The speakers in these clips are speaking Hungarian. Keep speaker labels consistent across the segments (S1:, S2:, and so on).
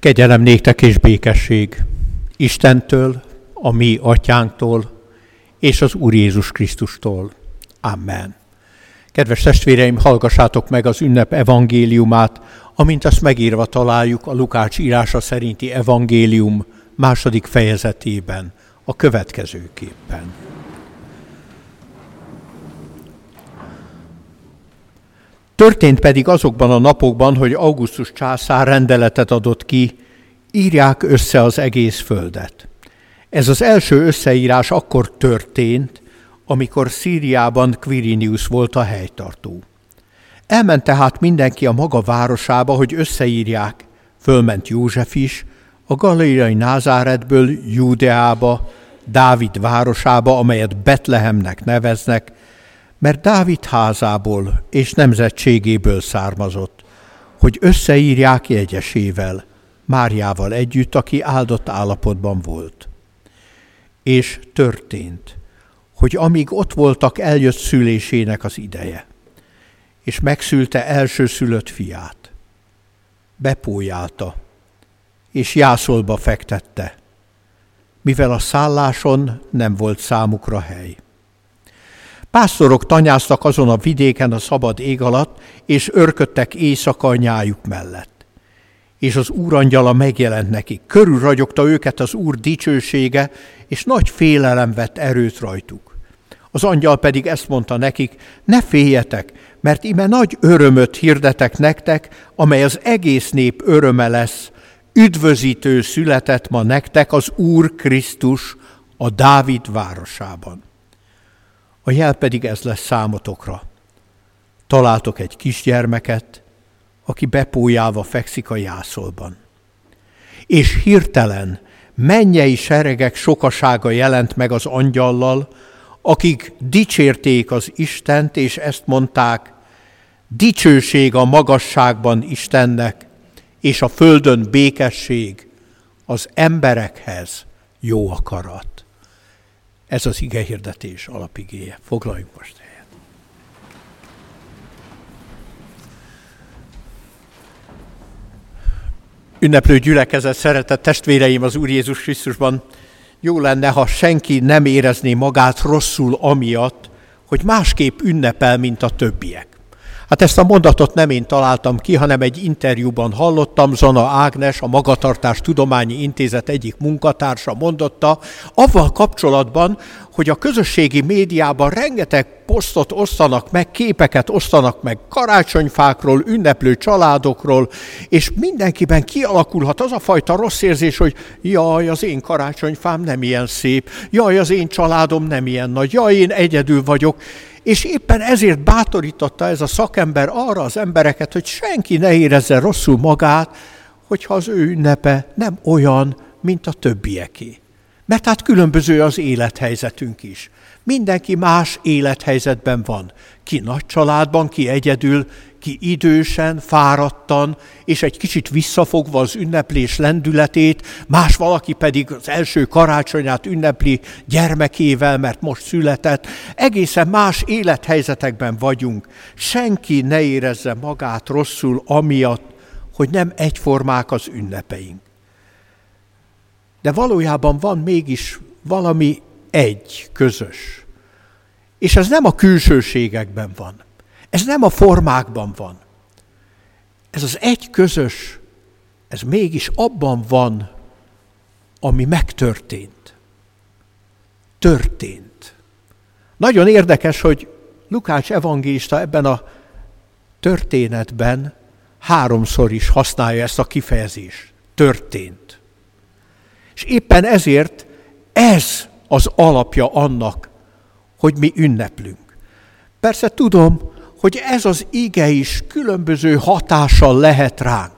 S1: Kegyelem néktek és békesség Istentől, a mi atyánktól és az Úr Jézus Krisztustól. Amen. Kedves testvéreim, hallgassátok meg az ünnep evangéliumát, amint azt megírva találjuk a Lukács írása szerinti evangélium második fejezetében, a következőképpen. Történt pedig azokban a napokban, hogy Augustus császár rendeletet adott ki, írják össze az egész földet. Ez az első összeírás akkor történt, amikor Szíriában Quirinius volt a helytartó. Elment tehát mindenki a maga városába, hogy összeírják. Fölment József is, a galileai Názáretből Júdeába, Dávid városába, amelyet Betlehemnek neveznek, mert Dávid házából és nemzetségéből származott, hogy összeírják jegyesével, Máriával együtt, aki áldott állapotban volt. És történt, hogy amíg ott voltak, eljött szülésének az ideje, és megszülte elsőszülött fiát. Bepójálta, és jászolba fektette, mivel a szálláson nem volt számukra hely. Pásztorok tanyáztak azon a vidéken a szabad ég alatt, és örködtek éjszaka a nyájuk mellett. És az úrangyala megjelent nekik. Körül ragyogta őket az úr dicsősége, és nagy félelem vett erőt rajtuk. Az angyal pedig ezt mondta nekik, ne féljetek, mert ime nagy örömöt hirdetek nektek, amely az egész nép öröme lesz. Üdvözítő született ma nektek az Úr Krisztus a Dávid városában. A jel pedig ez lesz számotokra. Találtok egy kisgyermeket, aki bepójálva fekszik a jászolban. És hirtelen mennyei seregek sokasága jelent meg az angyallal, akik dicsérték az Istent, és ezt mondták, dicsőség a magasságban Istennek, és a földön békesség az emberekhez jó akarat. Ez az ige hirdetés alapigéje. Foglaljunk most helyet. Ünneplő gyülekezet, szeretett testvéreim az Úr Jézus Krisztusban, jó lenne, ha senki nem érezné magát rosszul amiatt, hogy másképp ünnepel, mint a többiek. Hát ezt a mondatot nem én találtam ki, hanem egy interjúban hallottam, Zana Ágnes, a Magatartás Tudományi Intézet egyik munkatársa mondotta, avval kapcsolatban, hogy a közösségi médiában rengeteg posztot osztanak meg, képeket osztanak meg karácsonyfákról, ünneplő családokról, és mindenkiben kialakulhat az a fajta rossz érzés, hogy jaj, az én karácsonyfám nem ilyen szép, jaj, az én családom nem ilyen nagy, jaj, én egyedül vagyok, és éppen ezért bátorította ez a szakember arra az embereket, hogy senki ne érezze rosszul magát, hogyha az ő ünnepe nem olyan, mint a többieké. Mert hát különböző az élethelyzetünk is. Mindenki más élethelyzetben van. Ki nagy családban, ki egyedül, ki idősen, fáradtan, és egy kicsit visszafogva az ünneplés lendületét, más valaki pedig az első karácsonyát ünnepli gyermekével, mert most született. Egészen más élethelyzetekben vagyunk. Senki ne érezze magát rosszul amiatt, hogy nem egyformák az ünnepeink. De valójában van mégis valami egy, közös. És ez nem a külsőségekben van. Ez nem a formákban van. Ez az egy közös, ez mégis abban van, ami megtörtént. Történt. Nagyon érdekes, hogy Lukács evangélista ebben a történetben háromszor is használja ezt a kifejezést. Történt. És éppen ezért ez az alapja annak, hogy mi ünneplünk. Persze tudom, hogy ez az ige is különböző hatással lehet ránk.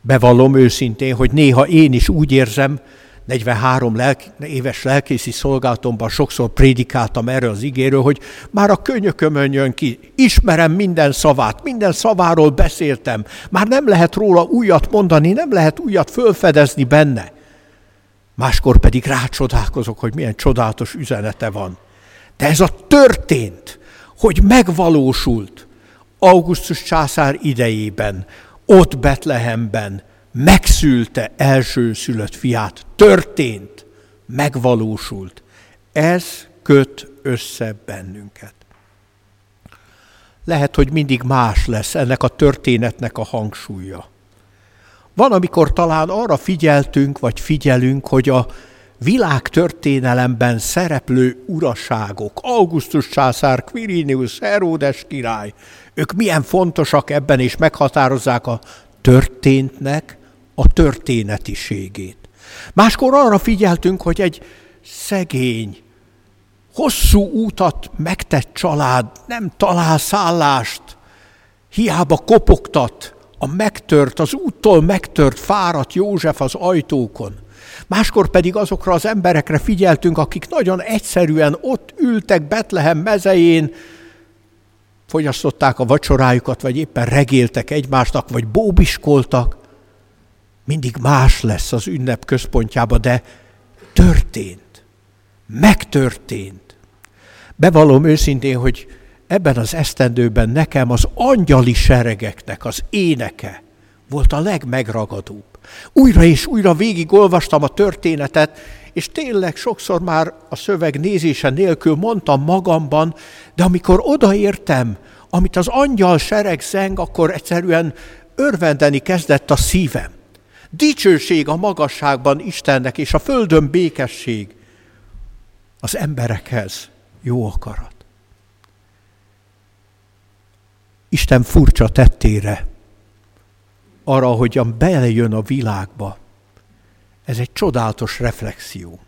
S1: Bevallom őszintén, hogy néha én is úgy érzem, 43 lelki, éves lelkészi szolgálatomban sokszor prédikáltam erről az igéről, hogy már a könyökömön jön ki, ismerem minden szavát, minden szaváról beszéltem, már nem lehet róla újat mondani, nem lehet újat fölfedezni benne. Máskor pedig rácsodálkozok, hogy milyen csodálatos üzenete van. De ez a történt, hogy megvalósult Augustus császár idejében, ott Betlehemben, megszülte elsőszülött fiát. Történt, megvalósult. Ez köt össze bennünket. Lehet, hogy mindig más lesz ennek a történetnek a hangsúlya. Van, amikor talán arra figyeltünk, vagy figyelünk, hogy a világ történelemben szereplő uraságok, Augustus császár, Quirinius, Heródes király, ők milyen fontosak ebben, és meghatározzák a történtnek a történetiségét. Máskor arra figyeltünk, hogy egy szegény, hosszú útat megtett család nem talál szállást, hiába kopogtat a megtört, az úttól megtört, fáradt József az ajtókon. Máskor pedig azokra az emberekre figyeltünk, akik nagyon egyszerűen ott ültek Betlehem mezején, fogyasztották a vacsorájukat, vagy éppen regéltek egymásnak, vagy bóbiskoltak. Mindig más lesz az ünnep központjába, de történt. Megtörtént. Bevallom őszintén, hogy ebben az esztendőben nekem az angyali seregeknek az éneke volt a legmegragadóbb. Újra és újra végigolvastam a történetet, és tényleg sokszor már a szöveg nézése nélkül mondtam magamban, de amikor odaértem, amit az angyal sereg zeng, akkor egyszerűen örvendeni kezdett a szívem. Dicsőség a magasságban Istennek, és a földön békesség az emberekhez jó akarat. Isten furcsa tettére, arra, hogyan belejön a világba, ez egy csodálatos reflexió.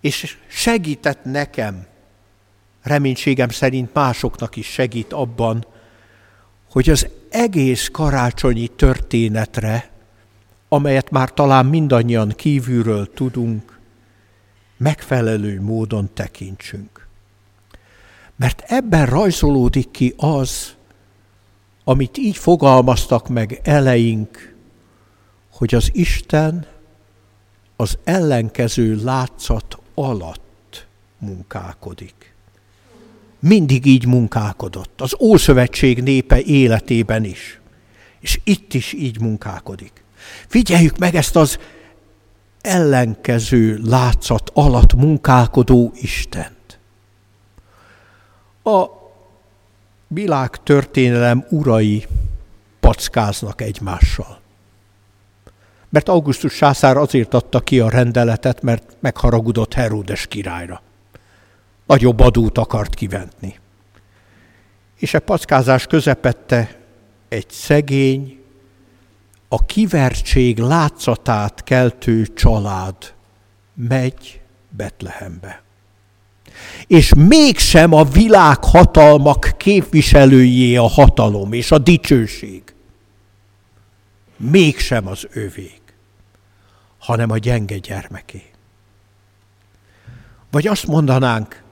S1: És segített nekem, reménységem szerint másoknak is segít abban, hogy az egész karácsonyi történetre, amelyet már talán mindannyian kívülről tudunk, megfelelő módon tekintsünk. Mert ebben rajzolódik ki az, amit így fogalmaztak meg eleink, hogy az Isten az ellenkező látszat alatt munkálkodik. Mindig így munkálkodott, az Ószövetség népe életében is, és itt is így munkálkodik. Figyeljük meg ezt az ellenkező látszat alatt munkálkodó Istent. A világ történelem urai packáznak egymással. Mert Augustus sászár azért adta ki a rendeletet, mert megharagudott Heródes királyra. Nagyobb adót akart kiventni. És a packázás közepette egy szegény, a kivertség látszatát keltő család megy Betlehembe. És mégsem a világ hatalmak képviselőjé a hatalom és a dicsőség. Mégsem az övék, hanem a gyenge gyermeké. Vagy azt mondanánk,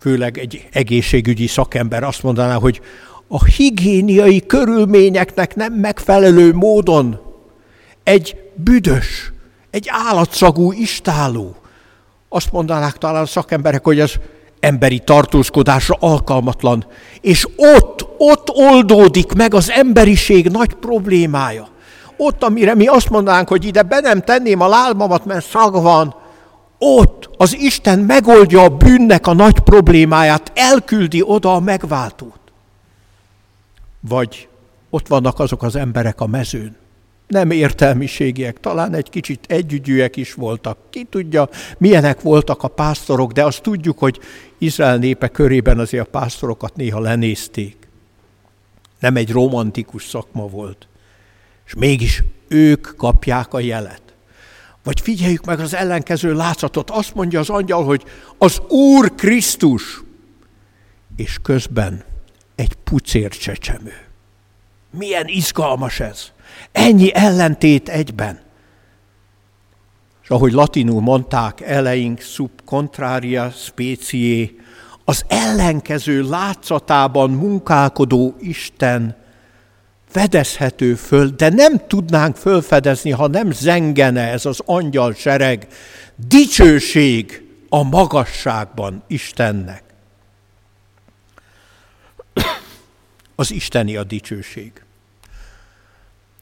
S1: főleg egy egészségügyi szakember azt mondaná, hogy a higiéniai körülményeknek nem megfelelő módon egy büdös, egy állatszagú istáló. Azt mondanák talán a szakemberek, hogy az emberi tartózkodásra alkalmatlan. És ott, ott oldódik meg az emberiség nagy problémája. Ott, amire mi azt mondanánk, hogy ide be nem tenném a lálmamat, mert szag van, ott az Isten megoldja a bűnnek a nagy problémáját, elküldi oda a megváltót. Vagy ott vannak azok az emberek a mezőn, nem értelmiségiek, talán egy kicsit együgyűek is voltak. Ki tudja, milyenek voltak a pásztorok, de azt tudjuk, hogy Izrael népe körében azért a pásztorokat néha lenézték. Nem egy romantikus szakma volt. És mégis ők kapják a jelet. Vagy figyeljük meg az ellenkező látszatot. Azt mondja az angyal, hogy az Úr Krisztus, és közben egy pucér csecsemő. Milyen izgalmas ez. Ennyi ellentét egyben. És ahogy latinul mondták eleink, sub contraria specié, az ellenkező látszatában munkálkodó Isten fedezhető föl, de nem tudnánk fölfedezni, ha nem zengene ez az angyal sereg. Dicsőség a magasságban Istennek. Az isteni a dicsőség.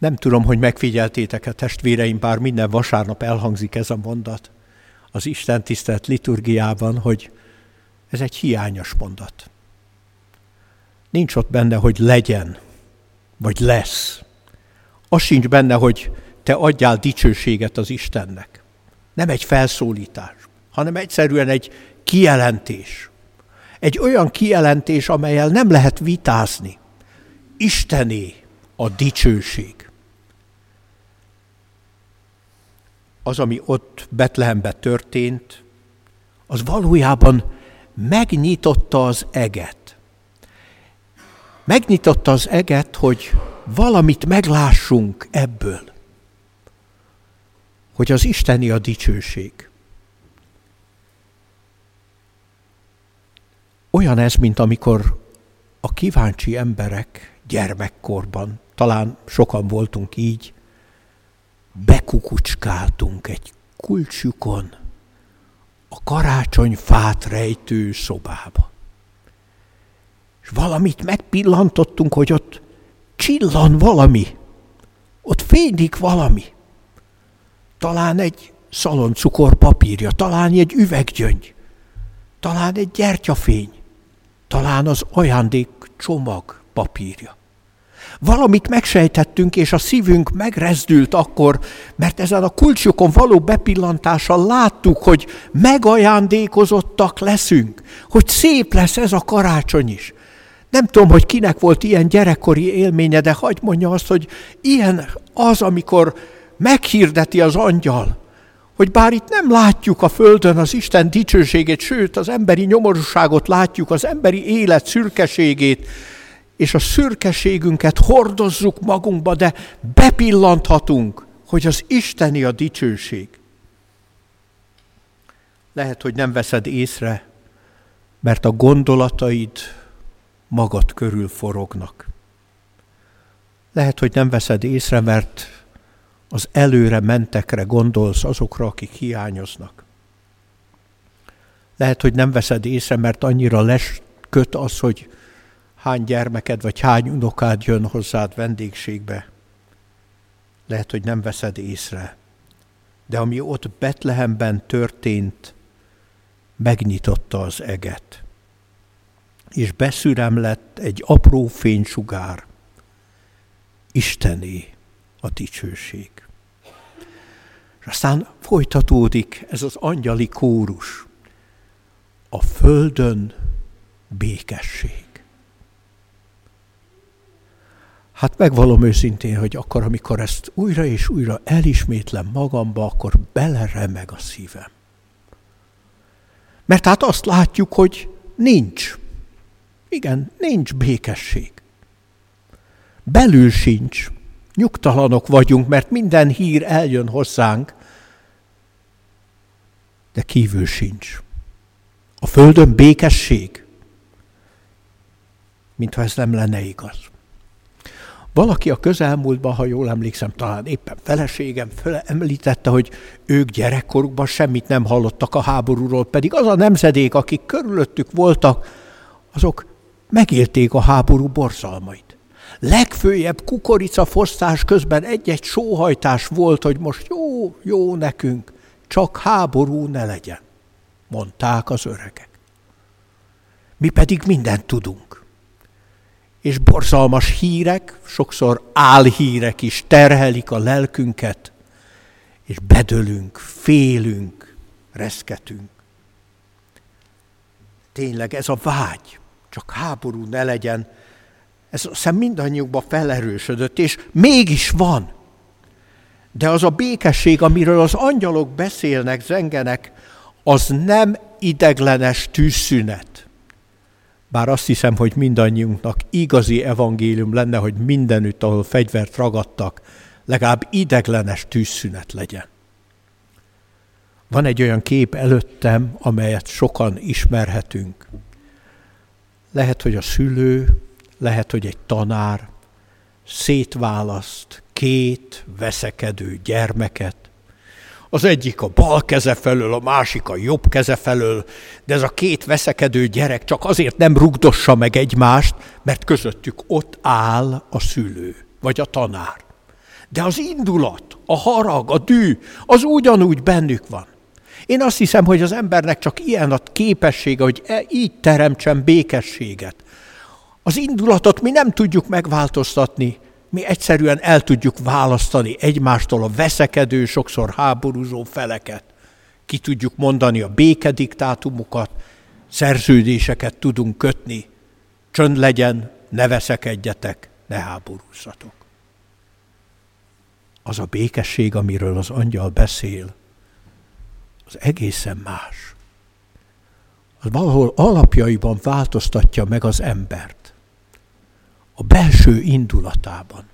S1: Nem tudom, hogy megfigyeltétek-e testvéreim, bár minden vasárnap elhangzik ez a mondat az Isten tisztelt liturgiában, hogy ez egy hiányos mondat. Nincs ott benne, hogy legyen, vagy lesz. Az sincs benne, hogy te adjál dicsőséget az Istennek. Nem egy felszólítás, hanem egyszerűen egy kijelentés. Egy olyan kijelentés, amelyel nem lehet vitázni. Istené a dicsőség. Az, ami ott Betlehemben történt, az valójában megnyitotta az eget. Megnyitotta az eget, hogy valamit meglássunk ebből. Hogy az Isteni a dicsőség. Olyan ez, mint amikor a kíváncsi emberek gyermekkorban, talán sokan voltunk így, bekukucskáltunk egy kulcsukon a karácsonyfát rejtő szobába. És valamit megpillantottunk, hogy ott csillan valami, ott fénylik valami. Talán egy szaloncukor papírja, talán egy üveggyöngy, talán egy gyertyafény, talán az ajándék csomag papírja. Valamit megsejtettünk, és a szívünk megrezdült akkor, mert ezen a kulcsokon való bepillantással láttuk, hogy megajándékozottak leszünk, hogy szép lesz ez a karácsony is. Nem tudom, hogy kinek volt ilyen gyerekkori élménye, de hagyd mondja azt, hogy ilyen az, amikor meghirdeti az angyal, hogy bár itt nem látjuk a földön az Isten dicsőségét, sőt az emberi nyomorúságot látjuk, az emberi élet szürkeségét, és a szürkeségünket hordozzuk magunkba, de bepillanthatunk, hogy az Isteni a dicsőség. Lehet, hogy nem veszed észre, mert a gondolataid magad körül forognak. Lehet, hogy nem veszed észre, mert az előre mentekre gondolsz azokra, akik hiányoznak. Lehet, hogy nem veszed észre, mert annyira lesköt az, hogy hány gyermeked vagy hány unokád jön hozzád vendégségbe. Lehet, hogy nem veszed észre, de ami ott Betlehemben történt, megnyitotta az eget és beszürem lett egy apró fénysugár. Istené a dicsőség. És aztán folytatódik ez az angyali kórus. A földön békesség. Hát megvalom őszintén, hogy akkor, amikor ezt újra és újra elismétlem magamba, akkor beleremeg a szívem. Mert hát azt látjuk, hogy nincs. Igen, nincs békesség. Belül sincs. Nyugtalanok vagyunk, mert minden hír eljön hozzánk, de kívül sincs. A földön békesség, mintha ez nem lenne igaz. Valaki a közelmúltban, ha jól emlékszem, talán éppen feleségem említette, hogy ők gyerekkorukban semmit nem hallottak a háborúról, pedig az a nemzedék, akik körülöttük voltak, azok megélték a háború borzalmait. Legfőjebb kukoricafosztás közben egy-egy sóhajtás volt, hogy most jó, jó nekünk, csak háború ne legyen, mondták az öregek. Mi pedig mindent tudunk. És borzalmas hírek, sokszor álhírek is terhelik a lelkünket, és bedölünk, félünk, reszketünk. Tényleg ez a vágy, csak háború ne legyen. Ez szem mindannyiukban felerősödött, és mégis van. De az a békesség, amiről az angyalok beszélnek, zengenek, az nem ideglenes tűzszünet. Bár azt hiszem, hogy mindannyiunknak igazi evangélium lenne, hogy mindenütt, ahol fegyvert ragadtak, legalább ideglenes tűzszünet legyen. Van egy olyan kép előttem, amelyet sokan ismerhetünk. Lehet, hogy a szülő, lehet, hogy egy tanár szétválaszt két veszekedő gyermeket. Az egyik a bal keze felől, a másik a jobb keze felől, de ez a két veszekedő gyerek csak azért nem rugdossa meg egymást, mert közöttük ott áll a szülő, vagy a tanár. De az indulat, a harag, a dű, az ugyanúgy bennük van. Én azt hiszem, hogy az embernek csak ilyen a képessége, hogy e, így teremtsen békességet. Az indulatot mi nem tudjuk megváltoztatni, mi egyszerűen el tudjuk választani egymástól a veszekedő, sokszor háborúzó feleket. Ki tudjuk mondani a békediktátumokat, szerződéseket tudunk kötni. Csönd legyen, ne veszekedjetek, ne háborúzzatok. Az a békesség, amiről az angyal beszél, az egészen más. Az valahol alapjaiban változtatja meg az embert. A belső indulatában.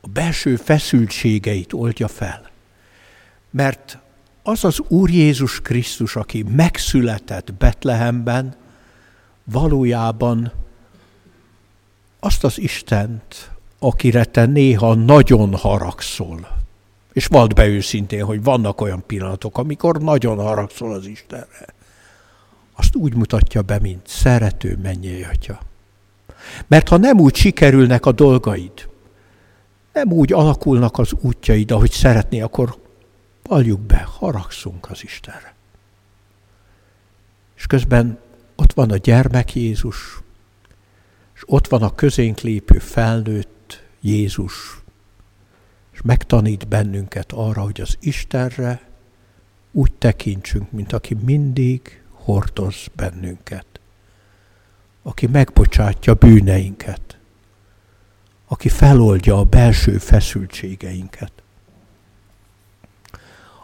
S1: A belső feszültségeit oldja fel. Mert az az Úr Jézus Krisztus, aki megszületett Betlehemben, valójában azt az Istent, akire te néha nagyon haragszol, és vald be őszintén, hogy vannak olyan pillanatok, amikor nagyon haragszol az Istenre. Azt úgy mutatja be, mint szerető mennyei atya. Mert ha nem úgy sikerülnek a dolgaid, nem úgy alakulnak az útjaid, ahogy szeretné, akkor valljuk be, haragszunk az Istenre. És közben ott van a gyermek Jézus, és ott van a közénk lépő felnőtt Jézus, és megtanít bennünket arra, hogy az Istenre úgy tekintsünk, mint aki mindig hordoz bennünket, aki megbocsátja bűneinket, aki feloldja a belső feszültségeinket.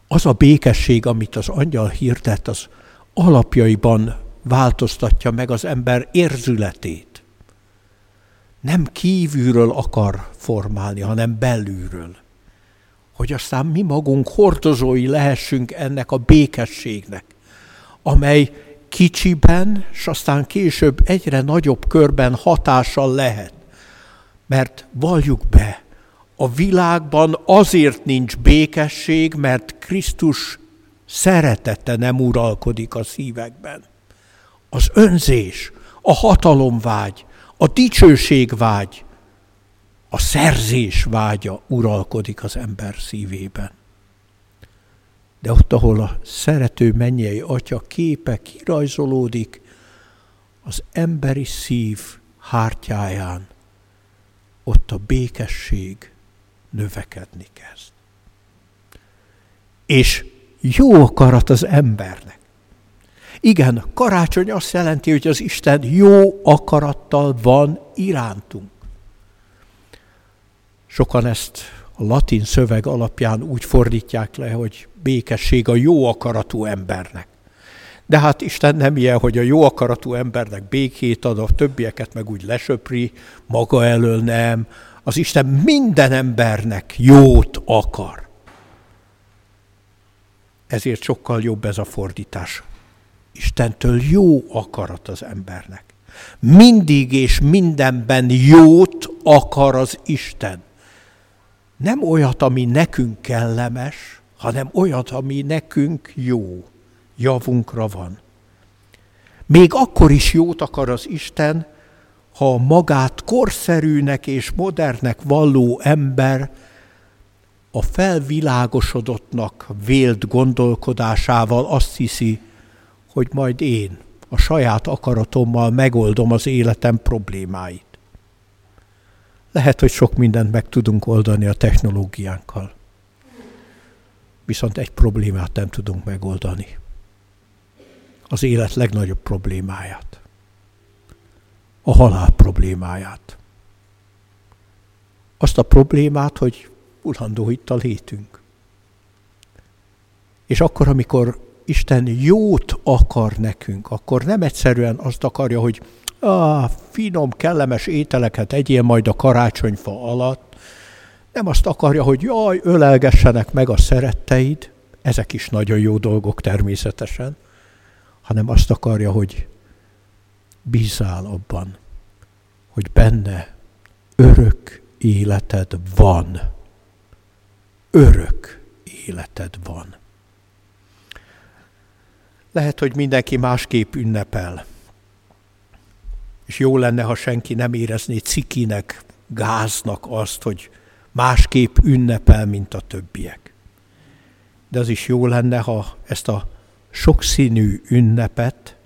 S1: Az a békesség, amit az angyal hirdet, az alapjaiban változtatja meg az ember érzületét. Nem kívülről akar formálni, hanem belülről hogy aztán mi magunk hordozói lehessünk ennek a békességnek, amely kicsiben, és aztán később egyre nagyobb körben hatással lehet. Mert valljuk be, a világban azért nincs békesség, mert Krisztus szeretete nem uralkodik a szívekben. Az önzés, a hatalomvágy, a dicsőségvágy, a szerzés vágya uralkodik az ember szívében. De ott, ahol a szerető mennyei atya képe kirajzolódik, az emberi szív hártyáján, ott a békesség növekedni kezd. És jó akarat az embernek. Igen, karácsony azt jelenti, hogy az Isten jó akarattal van irántunk. Sokan ezt a latin szöveg alapján úgy fordítják le, hogy békesség a jó akaratú embernek. De hát Isten nem ilyen, hogy a jó akaratú embernek békét ad, a többieket meg úgy lesöpri, maga elől nem. Az Isten minden embernek jót akar. Ezért sokkal jobb ez a fordítás. Istentől jó akarat az embernek. Mindig és mindenben jót akar az Isten nem olyat, ami nekünk kellemes, hanem olyat, ami nekünk jó, javunkra van. Még akkor is jót akar az Isten, ha magát korszerűnek és modernnek valló ember a felvilágosodottnak vélt gondolkodásával azt hiszi, hogy majd én a saját akaratommal megoldom az életem problémáit. Lehet, hogy sok mindent meg tudunk oldani a technológiánkkal. Viszont egy problémát nem tudunk megoldani. Az élet legnagyobb problémáját. A halál problémáját. Azt a problémát, hogy ullandó itt a létünk. És akkor, amikor Isten jót akar nekünk, akkor nem egyszerűen azt akarja, hogy ah, finom, kellemes ételeket egyél majd a karácsonyfa alatt, nem azt akarja, hogy jaj, ölelgessenek meg a szeretteid, ezek is nagyon jó dolgok természetesen, hanem azt akarja, hogy bízál abban, hogy benne örök életed van. Örök életed van. Lehet, hogy mindenki másképp ünnepel és jó lenne, ha senki nem érezné cikinek, gáznak azt, hogy másképp ünnepel, mint a többiek. De az is jó lenne, ha ezt a sokszínű ünnepet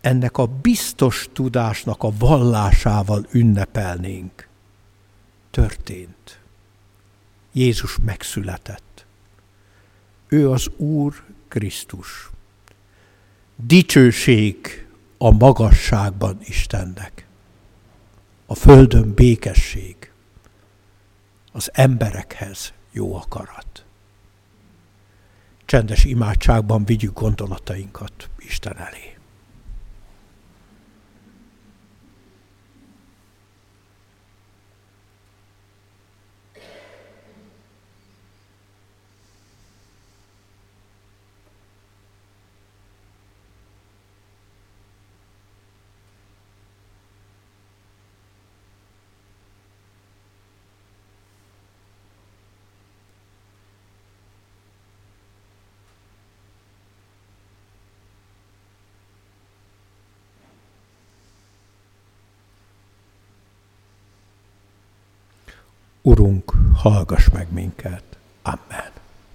S1: ennek a biztos tudásnak a vallásával ünnepelnénk. Történt. Jézus megszületett. Ő az Úr Krisztus. Dicsőség a magasságban Istennek. A földön békesség. Az emberekhez jó akarat. Csendes imádságban vigyük gondolatainkat Isten elé. Urunk, hallgass meg minket. Amen.